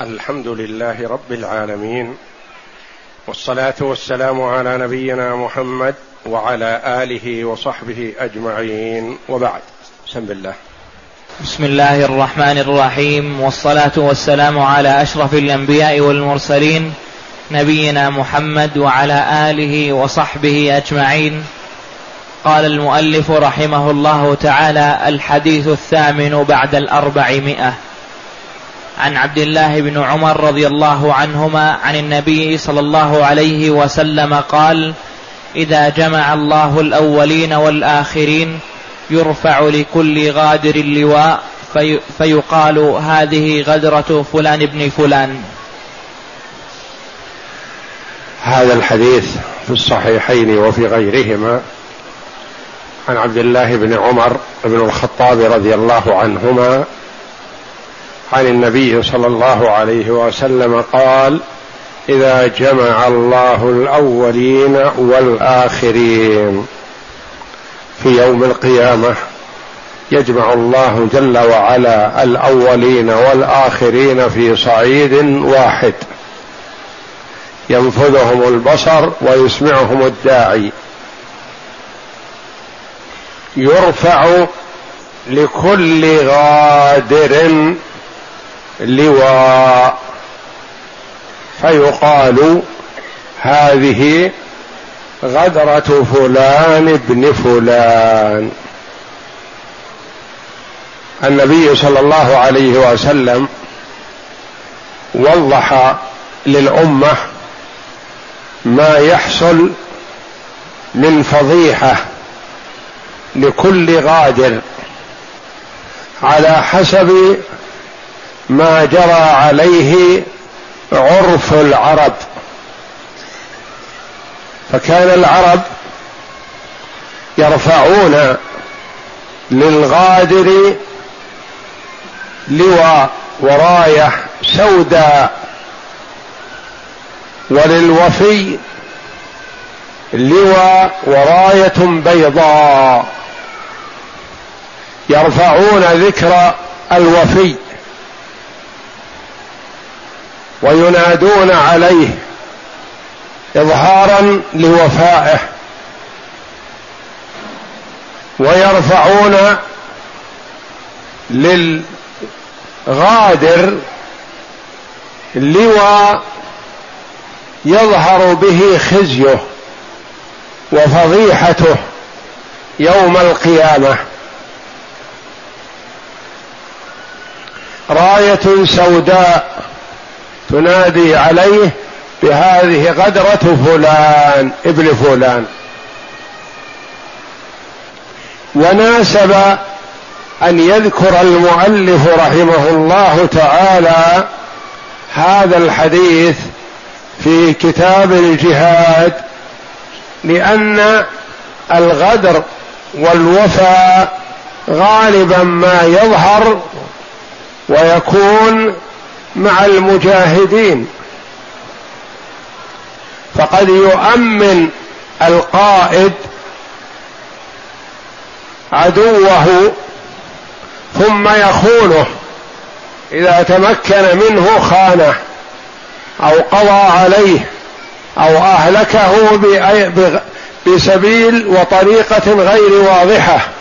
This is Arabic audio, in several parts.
الحمد لله رب العالمين والصلاة والسلام على نبينا محمد وعلى آله وصحبه أجمعين وبعد. بسم الله. بسم الله الرحمن الرحيم. والصلاة والسلام على أشرف الأنبياء والمرسلين نبينا محمد وعلى آله وصحبه أجمعين. قال المؤلف رحمه الله تعالى الحديث الثامن بعد الأربعمائة. عن عبد الله بن عمر رضي الله عنهما عن النبي صلى الله عليه وسلم قال إذا جمع الله الأولين والآخرين يرفع لكل غادر لواء في فيقال هذه غدرة فلان بن فلان. هذا الحديث في الصحيحين وفي غيرهما عن عبد الله بن عمر بن الخطاب رضي الله عنهما عن النبي صلى الله عليه وسلم قال إذا جمع الله الأولين والآخرين في يوم القيامة يجمع الله جل وعلا الأولين والآخرين في صعيد واحد. ينفذهم البصر ويسمعهم الداعي. يرفع لكل غادر لواء فيقال هذه غدرة فلان ابن فلان. النبي صلى الله عليه وسلم وضح للأمة ما يحصل من فضيحة لكل غادر على حسب ما جرى عليه عرف العرب. فكان العرب يرفعون للغادر لواء ورايه سوداء وللوفي لواء وراية بيضاء. يرفعون ذكر الوفي. وينادون عليه اظهارا لوفائه ويرفعون للغادر لواء يظهر به خزيه وفضيحته يوم القيامة. راية سوداء تنادي عليه بهذه غدرة فلان ابن فلان. وناسب أن يذكر المؤلف رحمه الله تعالى هذا الحديث في كتاب الجهاد لأن الغدر والوفاء غالبا ما يظهر ويكون مع المجاهدين. فقد يؤمن القائد عدوه ثم يخونه. إذا تمكن منه خانه أو قضى عليه أو أهلكه بسبيل وطريقة غير واضحة.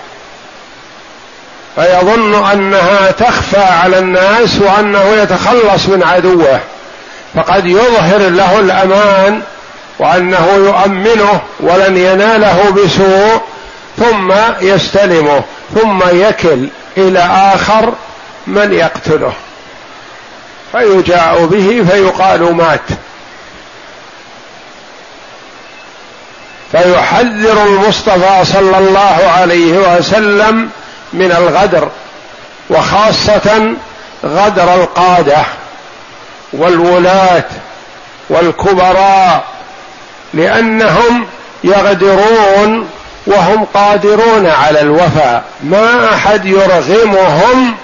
فيظن أنها تخفى على الناس وأنه يتخلص من عدوه. فقد يظهر له الأمان وأنه يؤمنه ولن يناله بسوء ثم يستلمه ثم يكل إلى آخر من يقتله. فيجاء به فيقال مات. فيحذر المصطفى صلى الله عليه وسلم من الغدر وخاصة غدر القادة والولاة والكبراء لأنهم يغدرون وهم قادرون على الوفاء. ما أحد يرغمهم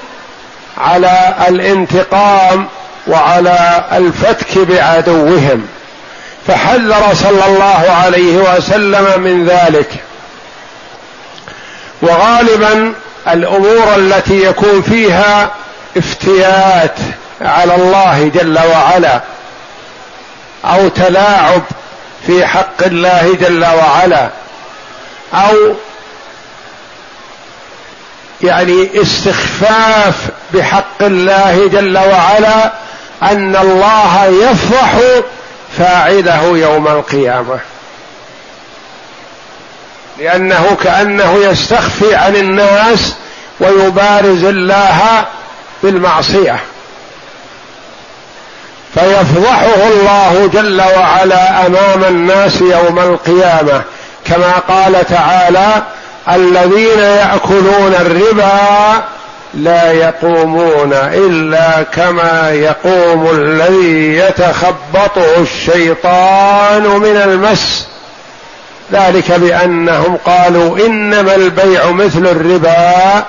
على الانتقام وعلى الفتك بعدوهم. فحذر صلى الله عليه وسلم من ذلك. وغالبا الأمور التي يكون فيها افتيات على الله جل وعلا أو تلاعب في حق الله جل وعلا أو يعني استخفاف بحق الله جل وعلا أن الله يفضح فاعله يوم القيامة. لأنه كأنه يستخفي عن الناس ويبارز الله بالمعصية. فيفضحه الله جل وعلا أمام الناس يوم القيامة كما قال تعالى الذين يأكلون الربا لا يقومون إلا كما يقوم الذي يتخبطه الشيطان من المس. ذلك بأنهم قالوا إنما البيع مثل الربا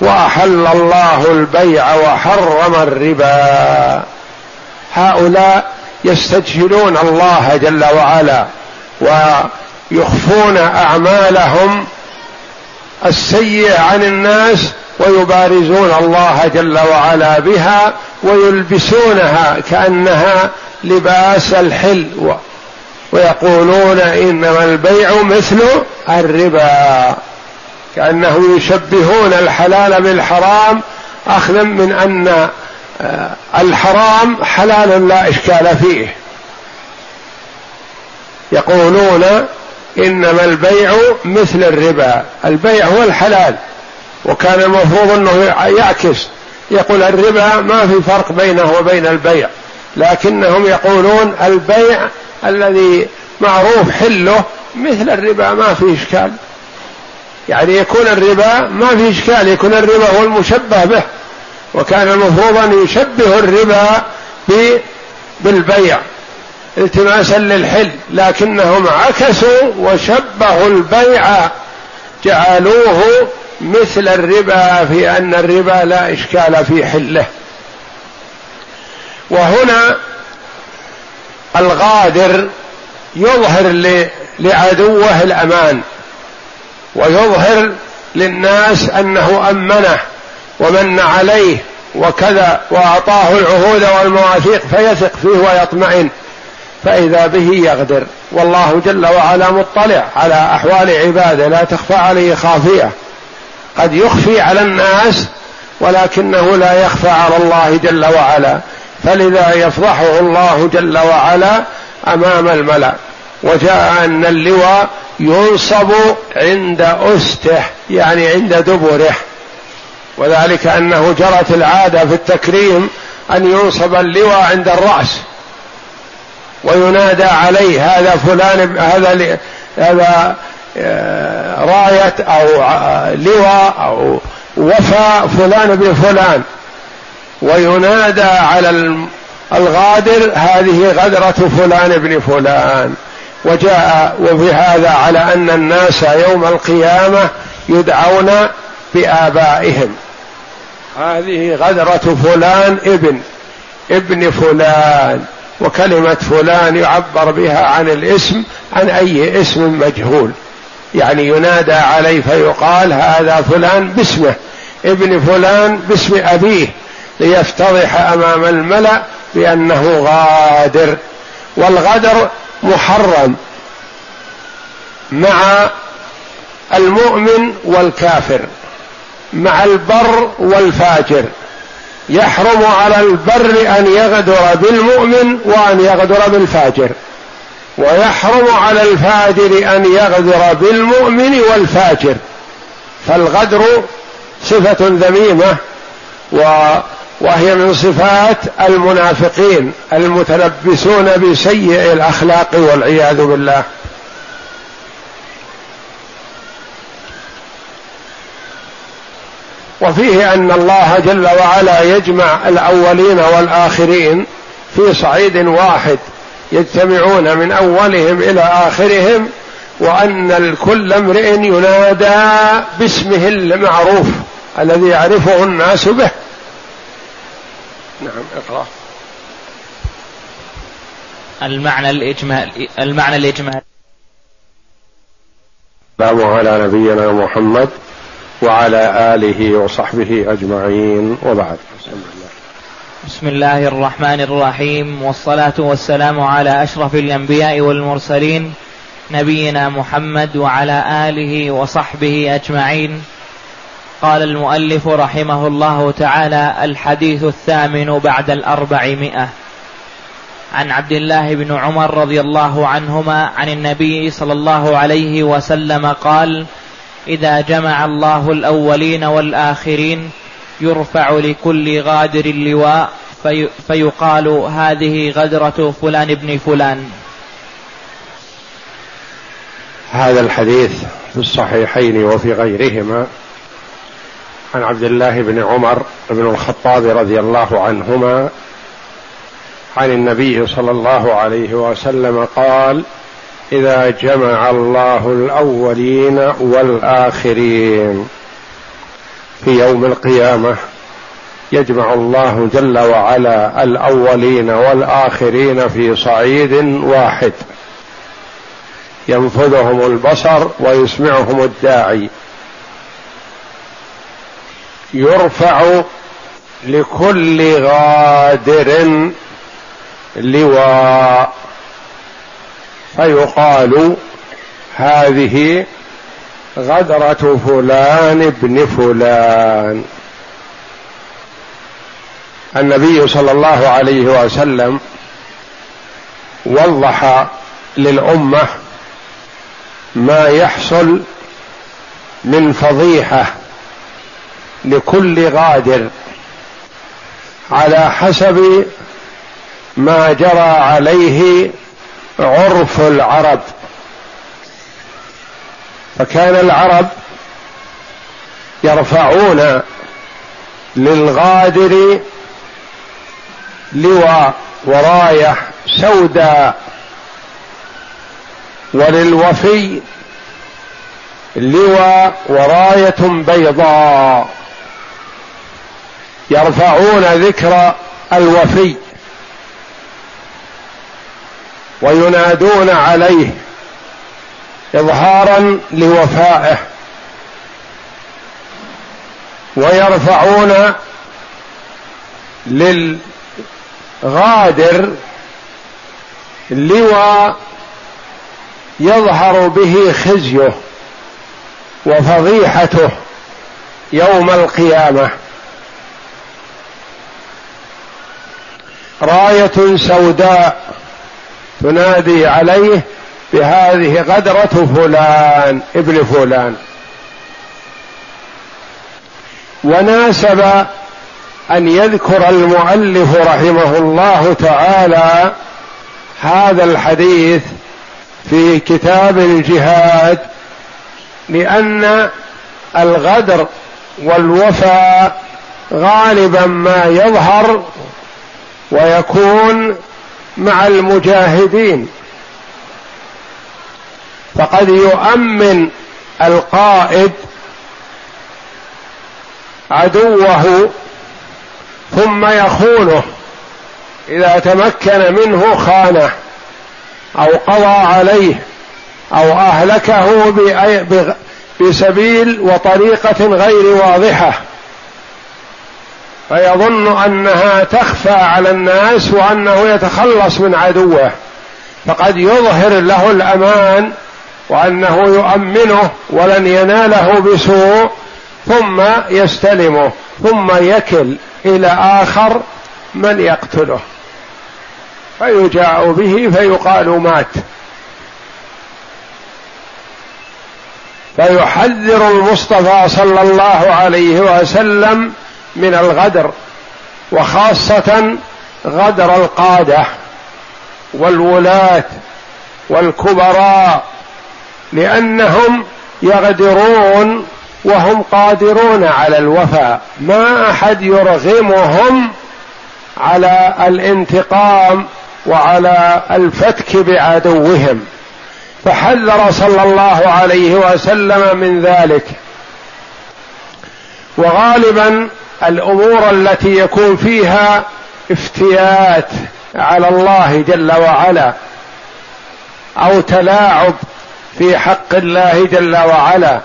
وأحل الله البيع وحرم الربا. هؤلاء يستجهلون الله جل وعلا ويخفون أعمالهم السيئة عن الناس ويبارزون الله جل وعلا بها ويلبسونها كأنها لباس الحل ويقولون إنما البيع مثل الربا كانهم يشبهون الحلال بالحرام اخذا من أن آه، الحرام حلال لا إشكال فيه. يقولون إنما البيع مثل الربا البيع هو الحلال وكان المفروض أنه يعكس يقول الربا ما في فرق بينه وبين البيع. لكنهم يقولون البيع الذي معروف حله مثل الربا ما في إشكال. يعني يكون الربا ما في إشكال يكون الربا هو المشبه به وكان المفروض ان يشبه الربا بالبيع التماسا للحل لكنهم عكسوا وشبهوا البيع جعلوه مثل الربا في أن الربا لا إشكال في حله. وهنا الغادر يظهر لعدوه الأمان ويظهر للناس أنه أمنه ومن عليه وكذا وأعطاه العهود والمواثيق فيثق فيه ويطمئن فإذا به يغدر. والله جل وعلا مطلع على أحوال عباده لا تخفى عليه خافية. قد يخفي على الناس ولكنه لا يخفى على الله جل وعلا. فلذا يفضحه الله جل وعلا أمام الملأ. وجاء أن اللواء ينصب عند أسته يعني عند دبره. وذلك أنه جرت العادة في التكريم أن ينصب اللواء عند الرأس. وينادى عليه هذا فلان هذا هذا آه، راية أو آه، لواء أو وفاء فلان بن فلان وينادى على الغادر هذه غدرة فلان بن فلان. وجاء وفي هذا على أن الناس يوم القيامة يدعون بآبائهم. هذه غدرة فلان ابن ابن فلان. وكلمة فلان يعبر بها عن الاسم عن أي اسم مجهول. يعني ينادى عليه فيقال هذا فلان باسمه ابن فلان باسم أبيه. ليفتضح أمام الملأ بأنه غادر. والغدر محرم مع المؤمن والكافر مع البر والفاجر. يحرم على البر أن يغدر بالمؤمن وأن يغدر بالفاجر. ويحرم على الفاجر أن يغدر بالمؤمن والفاجر. فالغدر صفة ذميمة و وهي من صفات المنافقين المتلبسون بسيء الأخلاق والعياذ بالله. وفيه أن الله جل وعلا يجمع الأولين والآخرين في صعيد واحد يجتمعون من أولهم إلى آخرهم وأن الكل امرئ ينادى باسمه المعروف الذي يعرفه الناس به. نعم اقرأ. المعنى الإجمالي المعنى الإجمالي السلام على نبينا محمد وعلى آله وصحبه أجمعين وبعد. بسم الله الرحمن الرحيم والصلاة والسلام على أشرف الأنبياء والمرسلين نبينا محمد وعلى آله وصحبه أجمعين. قال المؤلف رحمه الله تعالى الحديث الثامن بعد الأربعمائة. عن عبد الله بن عمر رضي الله عنهما عن النبي صلى الله عليه وسلم قال إذا جمع الله الأولين والآخرين يرفع لكل غادر اللواء في فيقال هذه غدرة فلان ابن فلان. هذا الحديث في الصحيحين وفي غيرهما عن عبد الله بن عمر بن الخطاب رضي الله عنهما عن النبي صلى الله عليه وسلم قال إذا جمع الله الأولين والآخرين في يوم القيامة يجمع الله جل وعلا الأولين والآخرين في صعيد واحد ينفذهم البصر ويسمعهم الداعي يرفع لكل غادر لواء. فيقال هذه غدرة فلان ابن فلان. النبي صلى الله عليه وسلم وضح للأمة ما يحصل من فضيحة لكل غادر على حسب ما جرى عليه عرف العرب. فكان العرب يرفعون للغادر لواء ورايه سوداء وللوفي لواء وراية بيضاء. يرفعون ذكر الوفي وينادون عليه اظهارا لوفائه ويرفعون للغادر لواء يظهر به خزيه وفضيحته يوم القيامة. راية سوداء تنادي عليه بهذه غدرة فلان ابن فلان. وناسب أن يذكر المؤلف رحمه الله تعالى هذا الحديث في كتاب الجهاد لأن الغدر والوفاء غالبا ما يظهر ويكون مع المجاهدين. فقد يؤمن القائد عدوه ثم يخونه إذا تمكن منه خانه أو قضى عليه أو أهلكه بسبيل وطريقة غير واضحة. فيظن أنها تخفى على الناس وأنه يتخلص من عدوه. فقد يظهر له الأمان وأنه يؤمنه ولن يناله بسوء ثم يستلمه ثم يكل إلى آخر من يقتله. فيجاء به فيقال مات. فيحذر المصطفى صلى الله عليه وسلم من الغدر وخاصة غدر القادة والولاة والكبراء لأنهم يغدرون وهم قادرون على الوفاء. ما أحد يرغمهم على الانتقام وعلى الفتك بعدوهم. فحذر صلى الله عليه وسلم من ذلك. وغالبا الأمور التي يكون فيها افتيات على الله جل وعلا أو تلاعب في حق الله جل وعلا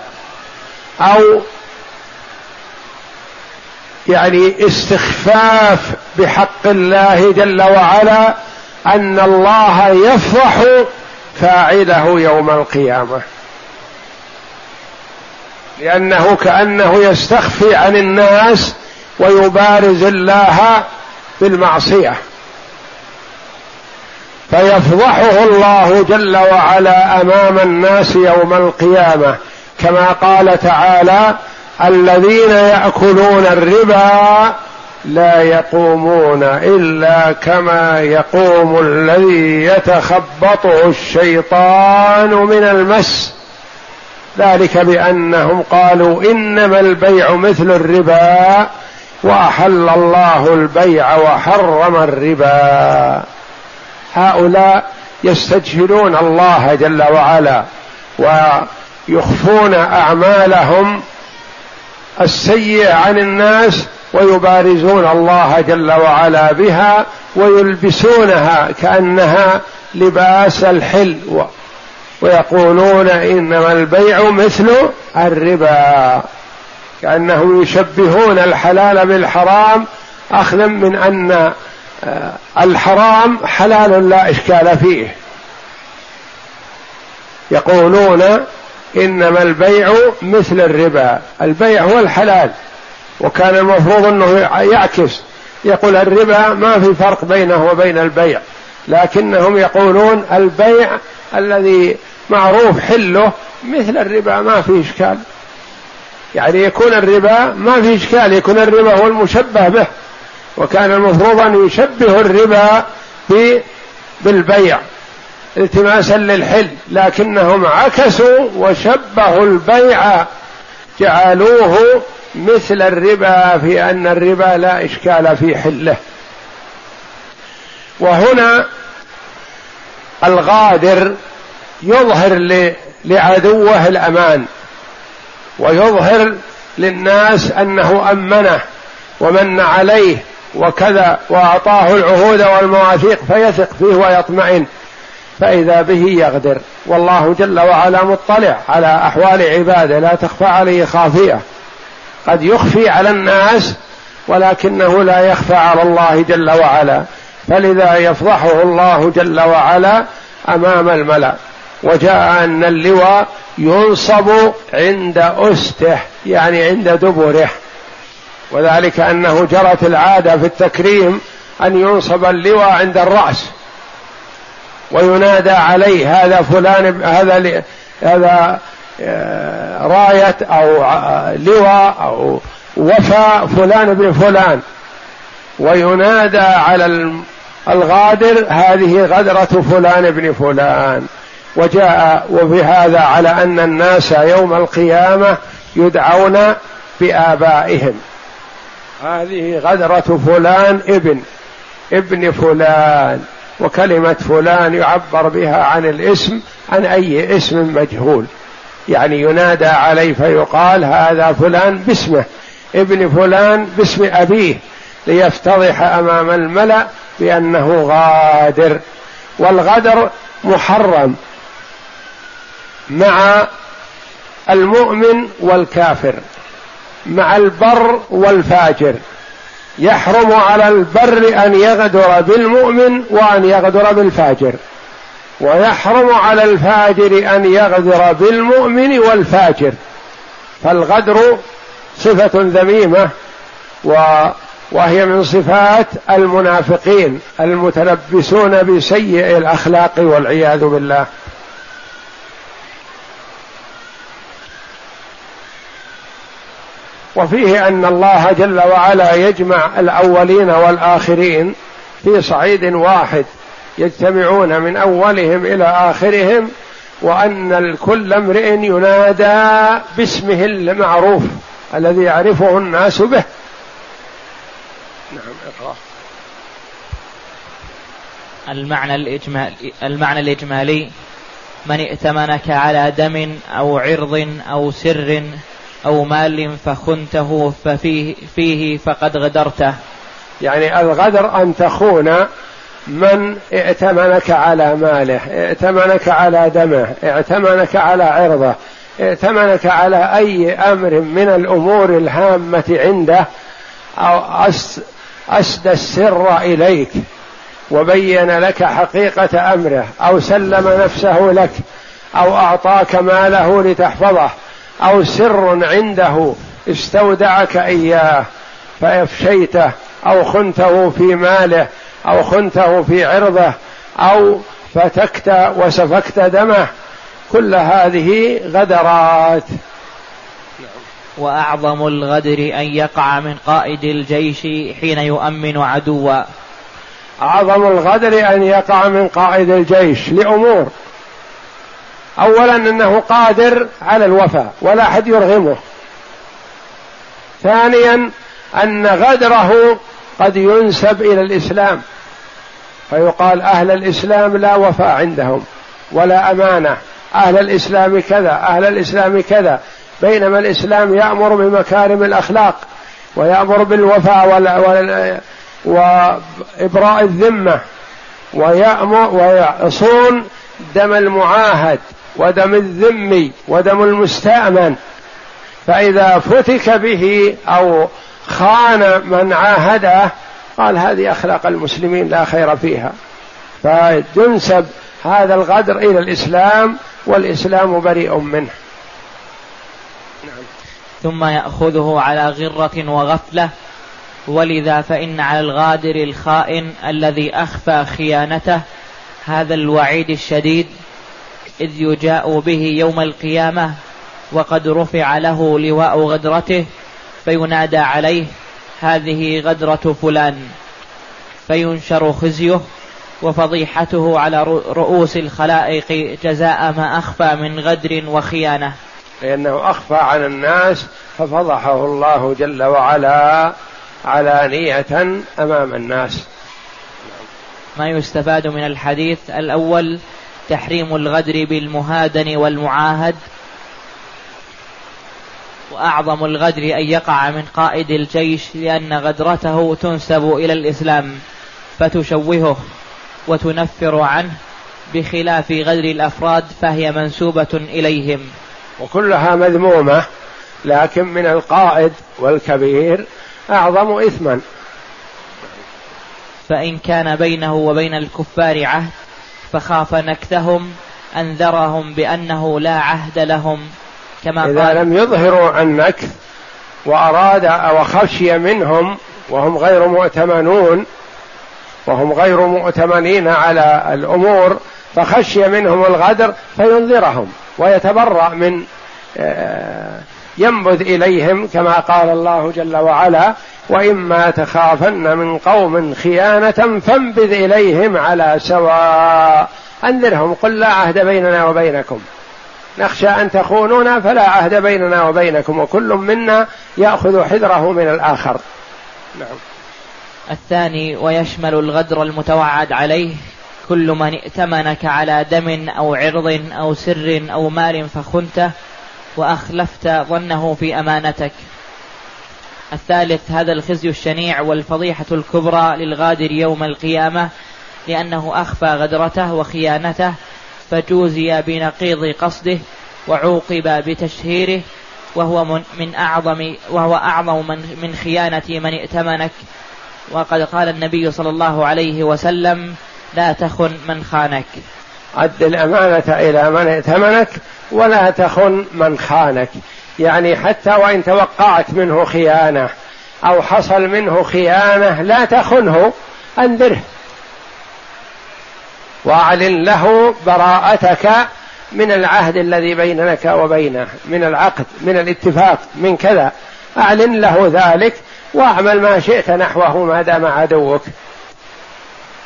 أو يعني استخفاف بحق الله جل وعلا أن الله يفضح فاعله يوم القيامة. لأنه كأنه يستخفي عن الناس ويبارز الله بالمعصية. فيفضحه الله جل وعلا أمام الناس يوم القيامة كما قال تعالى الذين يأكلون الربا لا يقومون إلا كما يقوم الذي يتخبطه الشيطان من المس. ذلك بأنهم قالوا إنما البيع مثل الربا وأحل الله البيع وحرم الربا. هؤلاء يستجهلون الله جل وعلا ويخفون أعمالهم السيئة عن الناس ويبارزون الله جل وعلا بها ويلبسونها كأنها لباس الحل ويقولون إنما البيع مثل الربا. كانهم يشبهون الحلال بالحرام اخذا من أن آه، الحرام حلال لا إشكال فيه. يقولون إنما البيع مثل الربا البيع هو الحلال وكان المفروض أنه يعكس. يقول الربا ما في فرق بينه وبين البيع لكنهم يقولون البيع الذي معروف حله مثل الربا ما في إشكال. يعني يكون الربا ما في إشكال يكون الربا هو المشبه به وكان المفروض أن يشبه الربا بالبيع التماسا للحل لكنهم عكسوا وشبهوا البيع جعلوه مثل الربا في أن الربا لا إشكال في حله. وهنا الغادر يظهر لعدوه الأمان. ويظهر للناس أنه أمنه ومن عليه وكذا وأعطاه العهود والمواثيق فيثق فيه ويطمئن فإذا به يغدر. والله جل وعلا مطلع على أحوال عباده لا تخفى عليه خافية. قد يخفي على الناس ولكنه لا يخفى على الله جل وعلا. فلذا يفضحه الله جل وعلا أمام الملأ. وجاء أن اللواء ينصب عند أسته يعني عند دبره. وذلك أنه جرت العادة في التكريم أن ينصب اللواء عند الرأس. وينادى عليه هذا فلان هذا هذا آه، راية أو لواء أو وفاء فلان ابن فلان. وينادى على الغادر هذه غدرة فلان ابن فلان. وجاء وبهذا على أن الناس يوم القيامة يدعون بآبائهم. هذه غدرة فلان ابن ابن فلان وكلمة فلان يعبر بها عن الاسم عن أي اسم مجهول. يعني ينادى عليه فيقال هذا فلان باسمه ابن فلان باسم أبيه ليفتضح أمام الملأ بأنه غادر. والغدر محرم مع المؤمن والكافر مع البر والفاجر. يحرم على البر أن يغدر بالمؤمن وأن يغدر بالفاجر. ويحرم على الفاجر أن يغدر بالمؤمن والفاجر. فالغدر صفة ذميمة وهي من صفات المنافقين المتلبسون بسيء الأخلاق والعياذ بالله. وفيه أن الله جل وعلا يجمع الأولين والآخرين في صعيد واحد يجتمعون من أولهم إلى آخرهم وأن الكل امرئ ينادى باسمه المعروف الذي يعرفه الناس به. نعم اقرأ. المعنى الإجمالي المعنى الإجمالي من ائتمنك على دم أو عرض أو سر أو مال فخنته ففيه فيه فقد غدرته. يعني الغدر أن تخون من ائتمنك على ماله ائتمنك على دمه ائتمنك على عرضه ائتمنك على أي أمر من الأمور الهامة عنده أو أسدى السر إليك وبين لك حقيقة أمره أو سلم نفسه لك أو أعطاك ماله لتحفظه. أو سر عنده استودعك إياه فأفشيته أو خنته في ماله أو خنته في عرضه أو فتكت وسفكت دمه. كل هذه غدرات. وأعظم الغدر أن يقع من قائد الجيش حين يؤمن عدوا. أعظم الغدر أن يقع من قائد الجيش لأمور اولا أنه قادر على الوفاء ولا أحد يرغمه. ثانيا أن غدره قد ينسب إلى الإسلام. فيقال أهل الإسلام لا وفاء عندهم ولا أمانة. أهل الإسلام كذا أهل الإسلام كذا. بينما الإسلام يأمر بمكارم الأخلاق ويأمر بالوفاء وإبراء الذمة ويأمر ويصون دم المعاهد. ودم الذمي ودم المستأمن فإذا فتك به أو خان من عاهده قال هذه أخلاق المسلمين لا خير فيها. فتنسب هذا الغدر إلى الإسلام والإسلام بريء منه. ثم يأخذه على غرة وغفلة. ولذا فإن على الغادر الخائن الذي أخفى خيانته هذا الوعيد الشديد. إذ يجاء به يوم القيامة وقد رفع له لواء غدرته فينادى عليه هذه غدرة فلان. فينشر خزيه وفضيحته على رؤوس الخلائق جزاء ما أخفى من غدر وخيانة. لأنه أخفى على الناس ففضحه الله جل وعلا علانية أمام الناس. ما يستفاد من الحديث الأول تحريم الغدر بالمهادن والمعاهد وأعظم الغدر أن يقع من قائد الجيش لأن غدرته تنسب إلى الإسلام فتشوهه وتنفر عنه بخلاف غدر الأفراد فهي منسوبة إليهم. وكلها مذمومة لكن من القائد والكبير أعظم إثما. فإن كان بينه وبين الكفار عهد فخاف نكثهم أنذرهم بأنه لا عهد لهم. كما إذا قال لم يظهروا النكث وأراد أو خشي منهم وهم غير مؤتمنون وهم غير مؤتمنين على الأمور فخشي منهم الغدر فينذرهم ويتبرأ من آه، ينبذ إليهم كما قال الله جل وعلا وإما تخافن من قوم خيانة فانبذ إليهم على سواء. أنذرهم قل لا عهد بيننا وبينكم. نخشى أن تخونونا فلا عهد بيننا وبينكم وكل منا يأخذ حذره من الآخر. نعم. الثاني ويشمل الغدر المتوعد عليه. كل من ائتمنك على دم أو عرض أو سر أو مال فخنته وأخلفت ظنه في أمانتك. الثالث هذا الخزي الشنيع والفضيحة الكبرى للغادر يوم القيامة لأنه أخفى غدرته وخيانته فجوزي بنقيض قصده وعوقب بتشهيره وهو من أعظم وهو أعظم من, من خيانة من ائتمنك. وقد قال النبي صلى الله عليه وسلم لا تخن من خانك. أد الأمانة إلى من ائتمنك ولا تخن من خانك. يعني حتى وإن توقعت منه خيانة أو حصل منه خيانة لا تخنه أنذره. وأعلن له براءتك من العهد الذي بينك وبينه من العقد من الاتفاق من كذا. أعلن له ذلك واعمل ما شئت نحوه ما دام عدوك.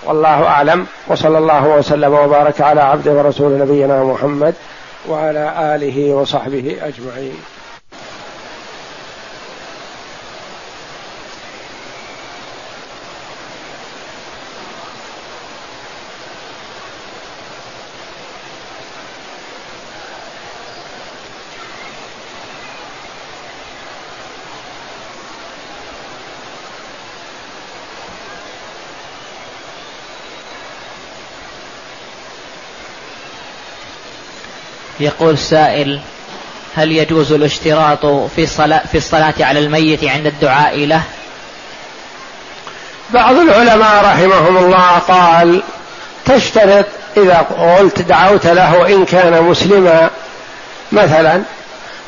والله أعلم وصلى الله وسلم وبارك على عبده ورسول نبينا محمد وعلى آله وصحبه أجمعين. يقول سائل هل يجوز الاشتراط في الصلاة, في الصلاة على الميت عند الدعاء له؟ بعض العلماء رحمهم الله قال تشترط إذا قلت دعوت له إن كان مسلما مثلا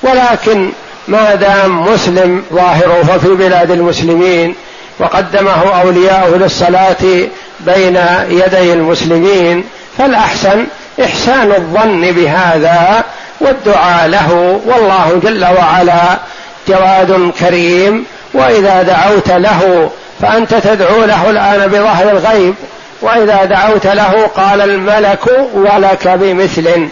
ولكن ما دام مسلم ظاهره ففي بلاد المسلمين وقدمه أولياؤه للصلاة بين يدي المسلمين فالأحسن إحسان الظن بهذا والدعاء له والله جل وعلا جواد كريم وإذا دعوت له فأنت تدعو له الآن بظهر الغيب وإذا دعوت له قال الملك ولك بمثل.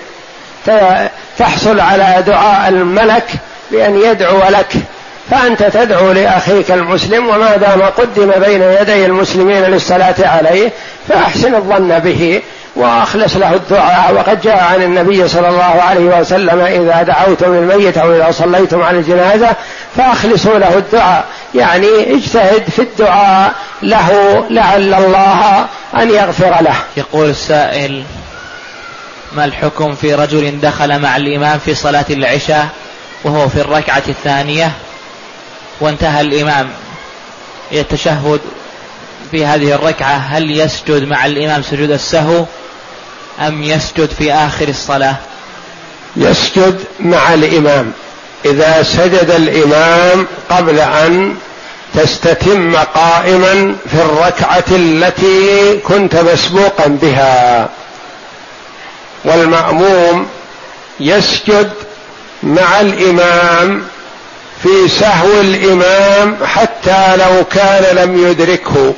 تحصل على دعاء الملك بأن يدعو لك فأنت تدعو لأخيك المسلم وما دام قدم بين يدي المسلمين للصلاة عليه فأحسن الظن به. وأخلص له الدعاء. وقد جاء عن النبي صلى الله عليه وسلم إذا دعوتم للميت أو إذا صليتم على الجنازة فأخلصوا له الدعاء. يعني اجتهد في الدعاء له لعل الله أن يغفر له. يقول السائل ما الحكم في رجل دخل مع الإمام في صلاة العشاء وهو في الركعة الثانية وانتهى الإمام يتشهد في هذه الركعة؟ هل يسجد مع الإمام سجود السهو أم يسجد في آخر الصلاة؟ يسجد مع الإمام. إذا سجد الإمام قبل أن تستتم قائما في الركعة التي كنت مسبوقا بها. والمأموم يسجد مع الإمام في سهو الإمام حتى لو كان لم يدركه.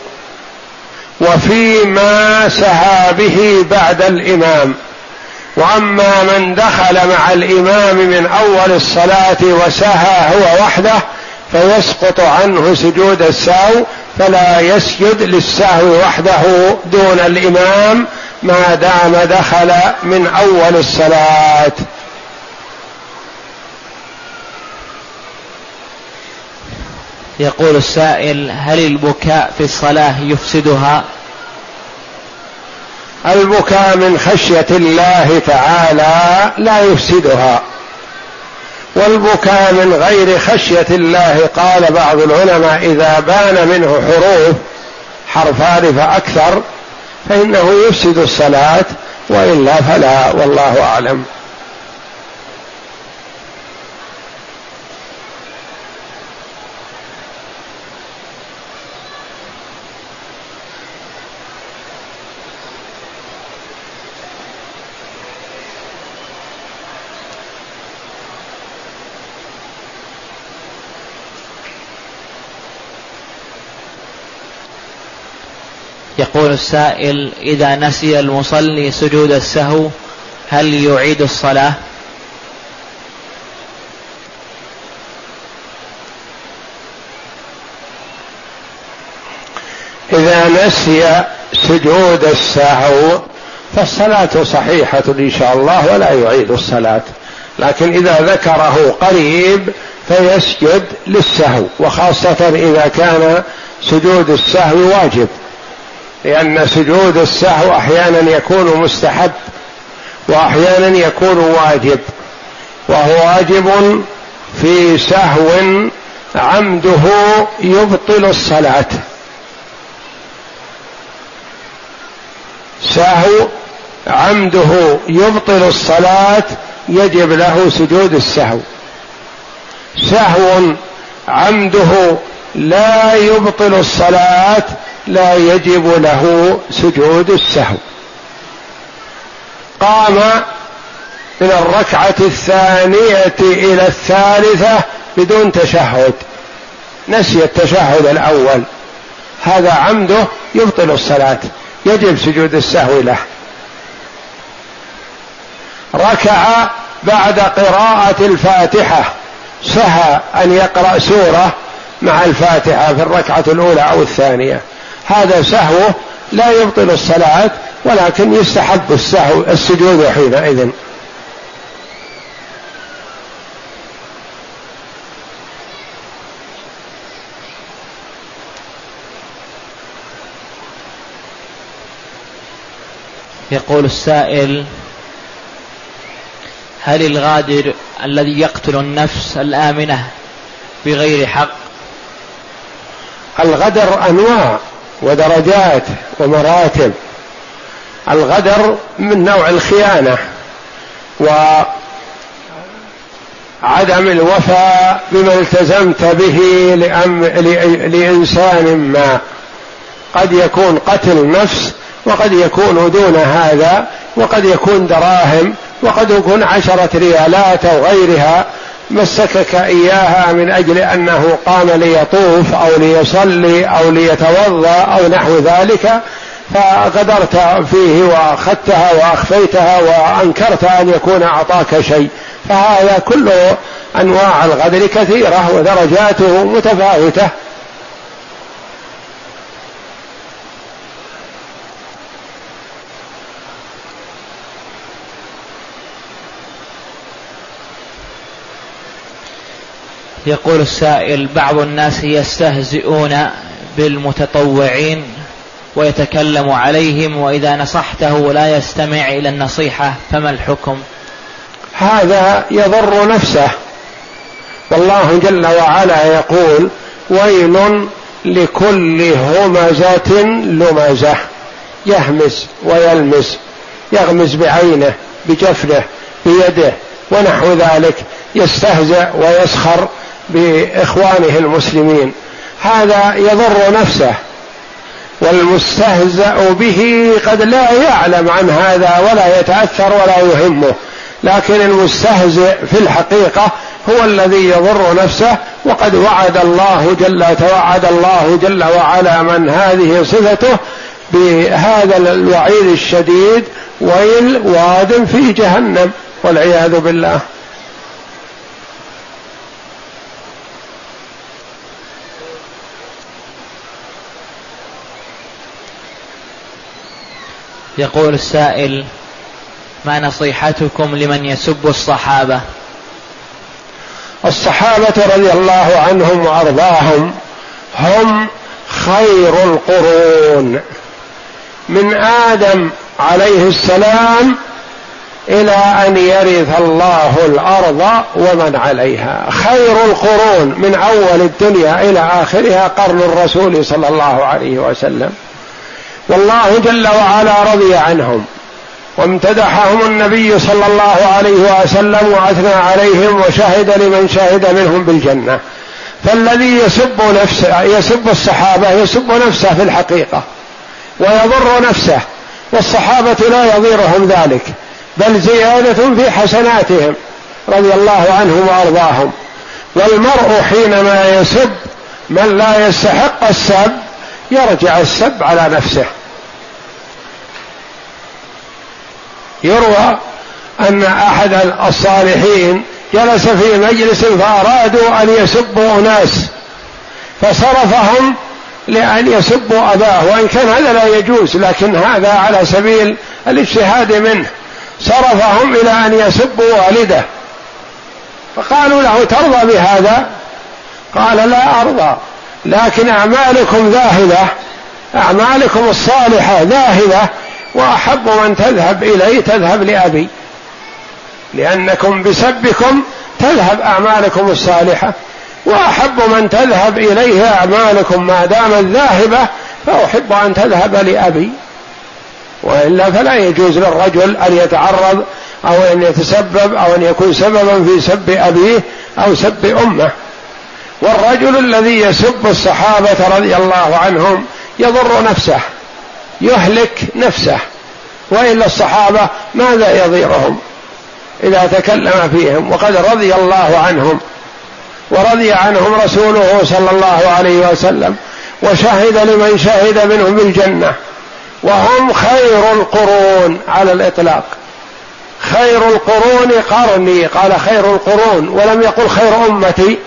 وفيما سهى به بعد الإمام. وأما من دخل مع الإمام من أول الصلاة وسهى هو وحده فيسقط عنه سجود السهو فلا يسجد للسهو وحده دون الإمام ما دام دخل من أول الصلاة. يقول السائل هل البكاء في الصلاة يفسدها؟ البكاء من خشية الله تعالى لا يفسدها. والبكاء من غير خشية الله قال بعض العلماء إذا بان منه حروف حرفان فأكثر فإنه يفسد الصلاة وإلا فلا والله أعلم. يقول السائل إذا نسي المصلي سجود السهو هل يعيد الصلاة؟ إذا نسي سجود السهو فالصلاة صحيحة إن شاء الله ولا يعيد الصلاة لكن إذا ذكره قريب فيسجد للسهو وخاصة إذا كان سجود السهو واجب لأن سجود السهو أحيانا يكون مستحب وأحيانا يكون واجب وهو واجب في سهو عمده يبطل الصلاة. سهو عمده يبطل الصلاة يجب له سجود السهو. سهو عمده لا يبطل الصلاة لا يجب له سجود السهو. قام من الركعة الثانية إلى الثالثة بدون تشهد. نسي التشهد الأول. هذا عمده يبطل الصلاة. يجب سجود السهو له. ركع بعد قراءة الفاتحة. سهى أن يقرأ سورة مع الفاتحة في الركعة الأولى أو الثانية. هذا سهو لا يبطل الصلاة ولكن يستحب السهو السجود حينئذ. يقول السائل هل الغادر الذي يقتل النفس الآمنة بغير حق؟ الغدر أنواع. ودرجات ومراتب. الغدر من نوع الخيانة وعدم الوفاء بما التزمت به لأم لإنسان ما. قد يكون قتل نفس وقد يكون دون هذا وقد يكون دراهم وقد يكون عشرة ريالات أو غيرها مسكك إياها من أجل أنه قام ليطوف أو ليصلي أو ليتوضأ أو نحو ذلك فغدرت فيه وأخذتها وأخفيتها وأنكرت أن يكون أعطاك شيء. فهذا كله أنواع الغدر كثيرة ودرجاته متفاوتة. يقول السائل بعض الناس يستهزئون بالمتطوعين ويتكلم عليهم وإذا نصحته لا يستمع إلى النصيحة فما الحكم؟ هذا يضر نفسه. والله جل وعلا يقول ويل لكل همزة لمزة يهمس ويلمس يغمز بعينه بجفنه بيده ونحو ذلك يستهزأ ويسخر بإخوانه المسلمين. هذا يضر نفسه والمستهزأ به قد لا يعلم عن هذا ولا يتأثر ولا يهمه. لكن المستهزئ في الحقيقة هو الذي يضر نفسه وقد وعد الله جل توعد الله جل وعلا من هذه صفته بهذا الوعيد الشديد ويل واد في جهنم والعياذ بالله. يقول السائل ما نصيحتكم لمن يسب الصحابة؟ الصحابة رضي الله عنهم وأرضاهم هم خير القرون. من آدم عليه السلام إلى أن يرث الله الأرض ومن عليها. خير القرون من أول الدنيا إلى آخرها قرن الرسول صلى الله عليه وسلم. والله جل وعلا رضي عنهم وامتدحهم النبي صلى الله عليه وسلم واثنى عليهم وشهد لمن شهد منهم بالجنة. فالذي يسب نفسه يسب الصحابة يسب نفسه في الحقيقة ويضر نفسه والصحابة لا يضيرهم ذلك بل زيادة في حسناتهم رضي الله عنهم وأرضاهم. والمرء حينما يسب من لا يستحق السب يرجع السب على نفسه. يروى أن أحد الصالحين جلس في مجلس فأرادوا أن يسبوا أناس فصرفهم لأن يسبوا أباه وإن كان هذا لا يجوز لكن هذا على سبيل الاجتهاد منه. صرفهم إلى أن يسبوا والده. فقالوا له ترضى بهذا؟ قال لا أرضى لكن أعمالكم ذاهبة أعمالكم الصالحة ذاهبة وأحب من تذهب إليه تذهب لأبي. لأنكم بسبكم تذهب أعمالكم الصالحة. وأحب من تذهب إليه أعمالكم ما دامت ذاهبة فأحب أن تذهب لأبي. وإلا فلا يجوز للرجل أن يتعرض أو أن يتسبب أو أن يكون سببا في سب أبيه أو سب أمه. والرجل الذي يسب الصحابة رضي الله عنهم يضر نفسه. يهلك نفسه. وإلا الصحابة ماذا يضيرهم إذا تكلم فيهم وقد رضي الله عنهم ورضي عنهم رسوله صلى الله عليه وسلم وشهد لمن شهد منهم بالجنة. وهم خير القرون على الإطلاق. خير القرون قرني قال خير القرون ولم يقل خير أمتي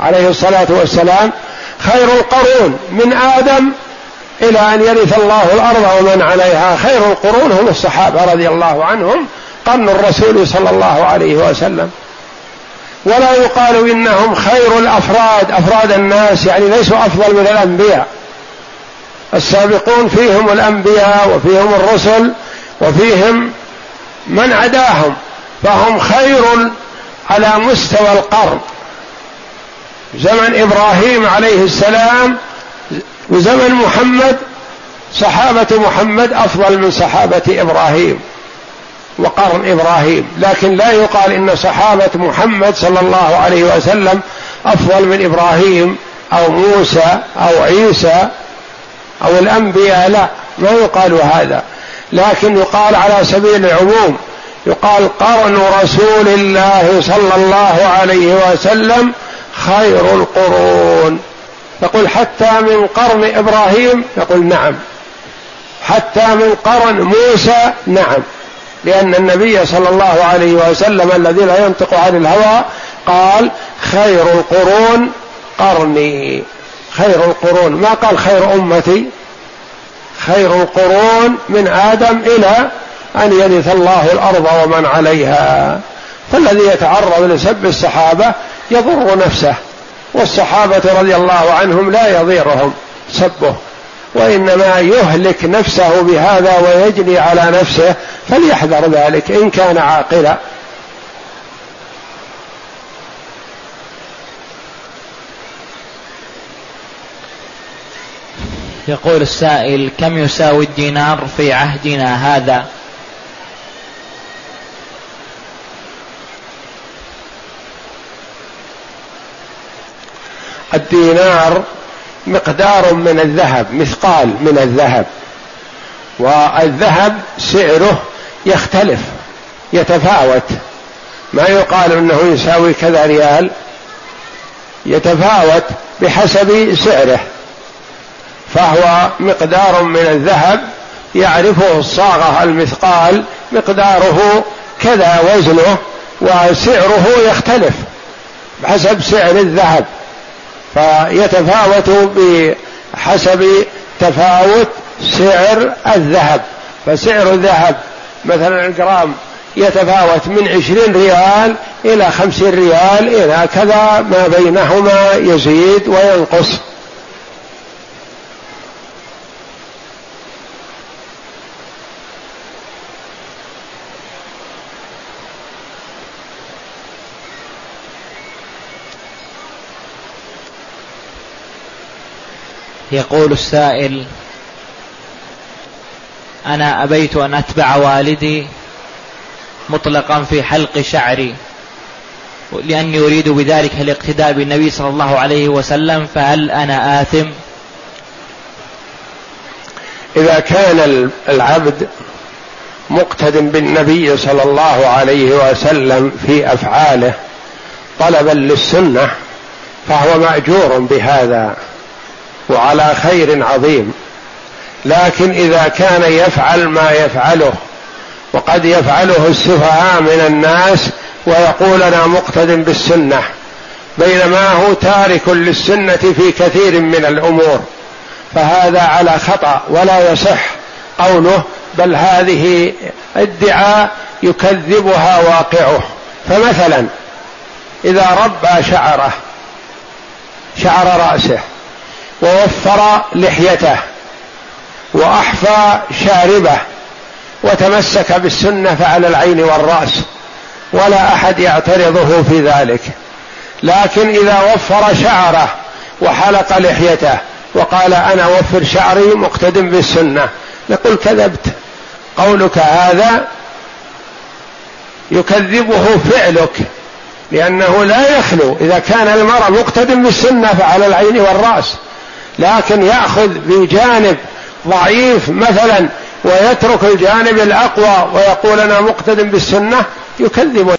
عليه الصلاة والسلام. خير القرون من آدم إلى أن يرث الله الأرض ومن عليها خير القرون هم الصحابة رضي الله عنهم قرن الرسول صلى الله عليه وسلم. ولا يقال إنهم خير الأفراد أفراد الناس يعني ليسوا أفضل من الأنبياء. السابقون فيهم الأنبياء وفيهم الرسل وفيهم من عداهم فهم خير على مستوى القرن. زمن إبراهيم عليه السلام وزمن محمد صحابة محمد أفضل من صحابة إبراهيم وقرن إبراهيم. لكن لا يقال إن صحابة محمد صلى الله عليه وسلم أفضل من إبراهيم أو موسى أو عيسى أو الأنبياء لا ما يقال هذا. لكن يقال على سبيل العموم يقال قرن رسول الله صلى الله عليه وسلم خير القرون. تقول حتى من قرن إبراهيم يقول نعم. حتى من قرن موسى نعم. لأن النبي صلى الله عليه وسلم الذي لا ينطق عن الهوى قال خير القرون قرني. خير القرون. ما قال خير أمتي؟ خير القرون من آدم إلى أن يرث الله الأرض ومن عليها. فالذي يتعرض لسب الصحابة يضر نفسه. والصحابة رضي الله عنهم لا يضيرهم سبه وإنما يهلك نفسه بهذا ويجني على نفسه فليحذر ذلك إن كان عاقلا. يقول السائل كم يساوي الدينار في عهدنا هذا؟ الدينار مقدار من الذهب مثقال من الذهب. والذهب سعره يختلف يتفاوت. ما يقال إنه يساوي كذا ريال يتفاوت بحسب سعره. فهو مقدار من الذهب يعرفه الصاغة المثقال مقداره كذا وزنه وسعره يختلف بحسب سعر الذهب. فيتفاوت بحسب تفاوت سعر الذهب. فسعر الذهب مثلا الجرام يتفاوت من عشرين ريال إلى خمسين ريال إلى كذا ما بينهما يزيد وينقص. يقول السائل أنا أبيت أن أتبع والدي مطلقا في حلق شعري لأني أريد بذلك الاقتداء بالنبي صلى الله عليه وسلم فهل أنا آثم؟ إذا كان العبد مقتد بالنبي صلى الله عليه وسلم في أفعاله طلبا للسنة فهو مأجور بهذا. وعلى خير عظيم. لكن إذا كان يفعل ما يفعله وقد يفعله السفهاء من الناس ويقول أنا مقتد بالسنة بينما هو تارك للسنة في كثير من الأمور فهذا على خطأ ولا يصح قوله بل هذه ادعاء يكذبها واقعه. فمثلا إذا ربى شعره شعر رأسه ووفر لحيته وأحفى شاربه وتمسك بالسنة فعلى العين والرأس ولا أحد يعترضه في ذلك. لكن إذا وفر شعره وحلق لحيته وقال أنا وفر شعري مقتد بالسنة نقول كذبت. قولك هذا يكذبه فعلك لأنه لا يخلو. إذا كان المرء مقتد بالسنة فعلى العين والرأس لكن يأخذ بجانب ضعيف مثلا ويترك الجانب الأقوى ويقول أنا مقتد بالسنة يكذب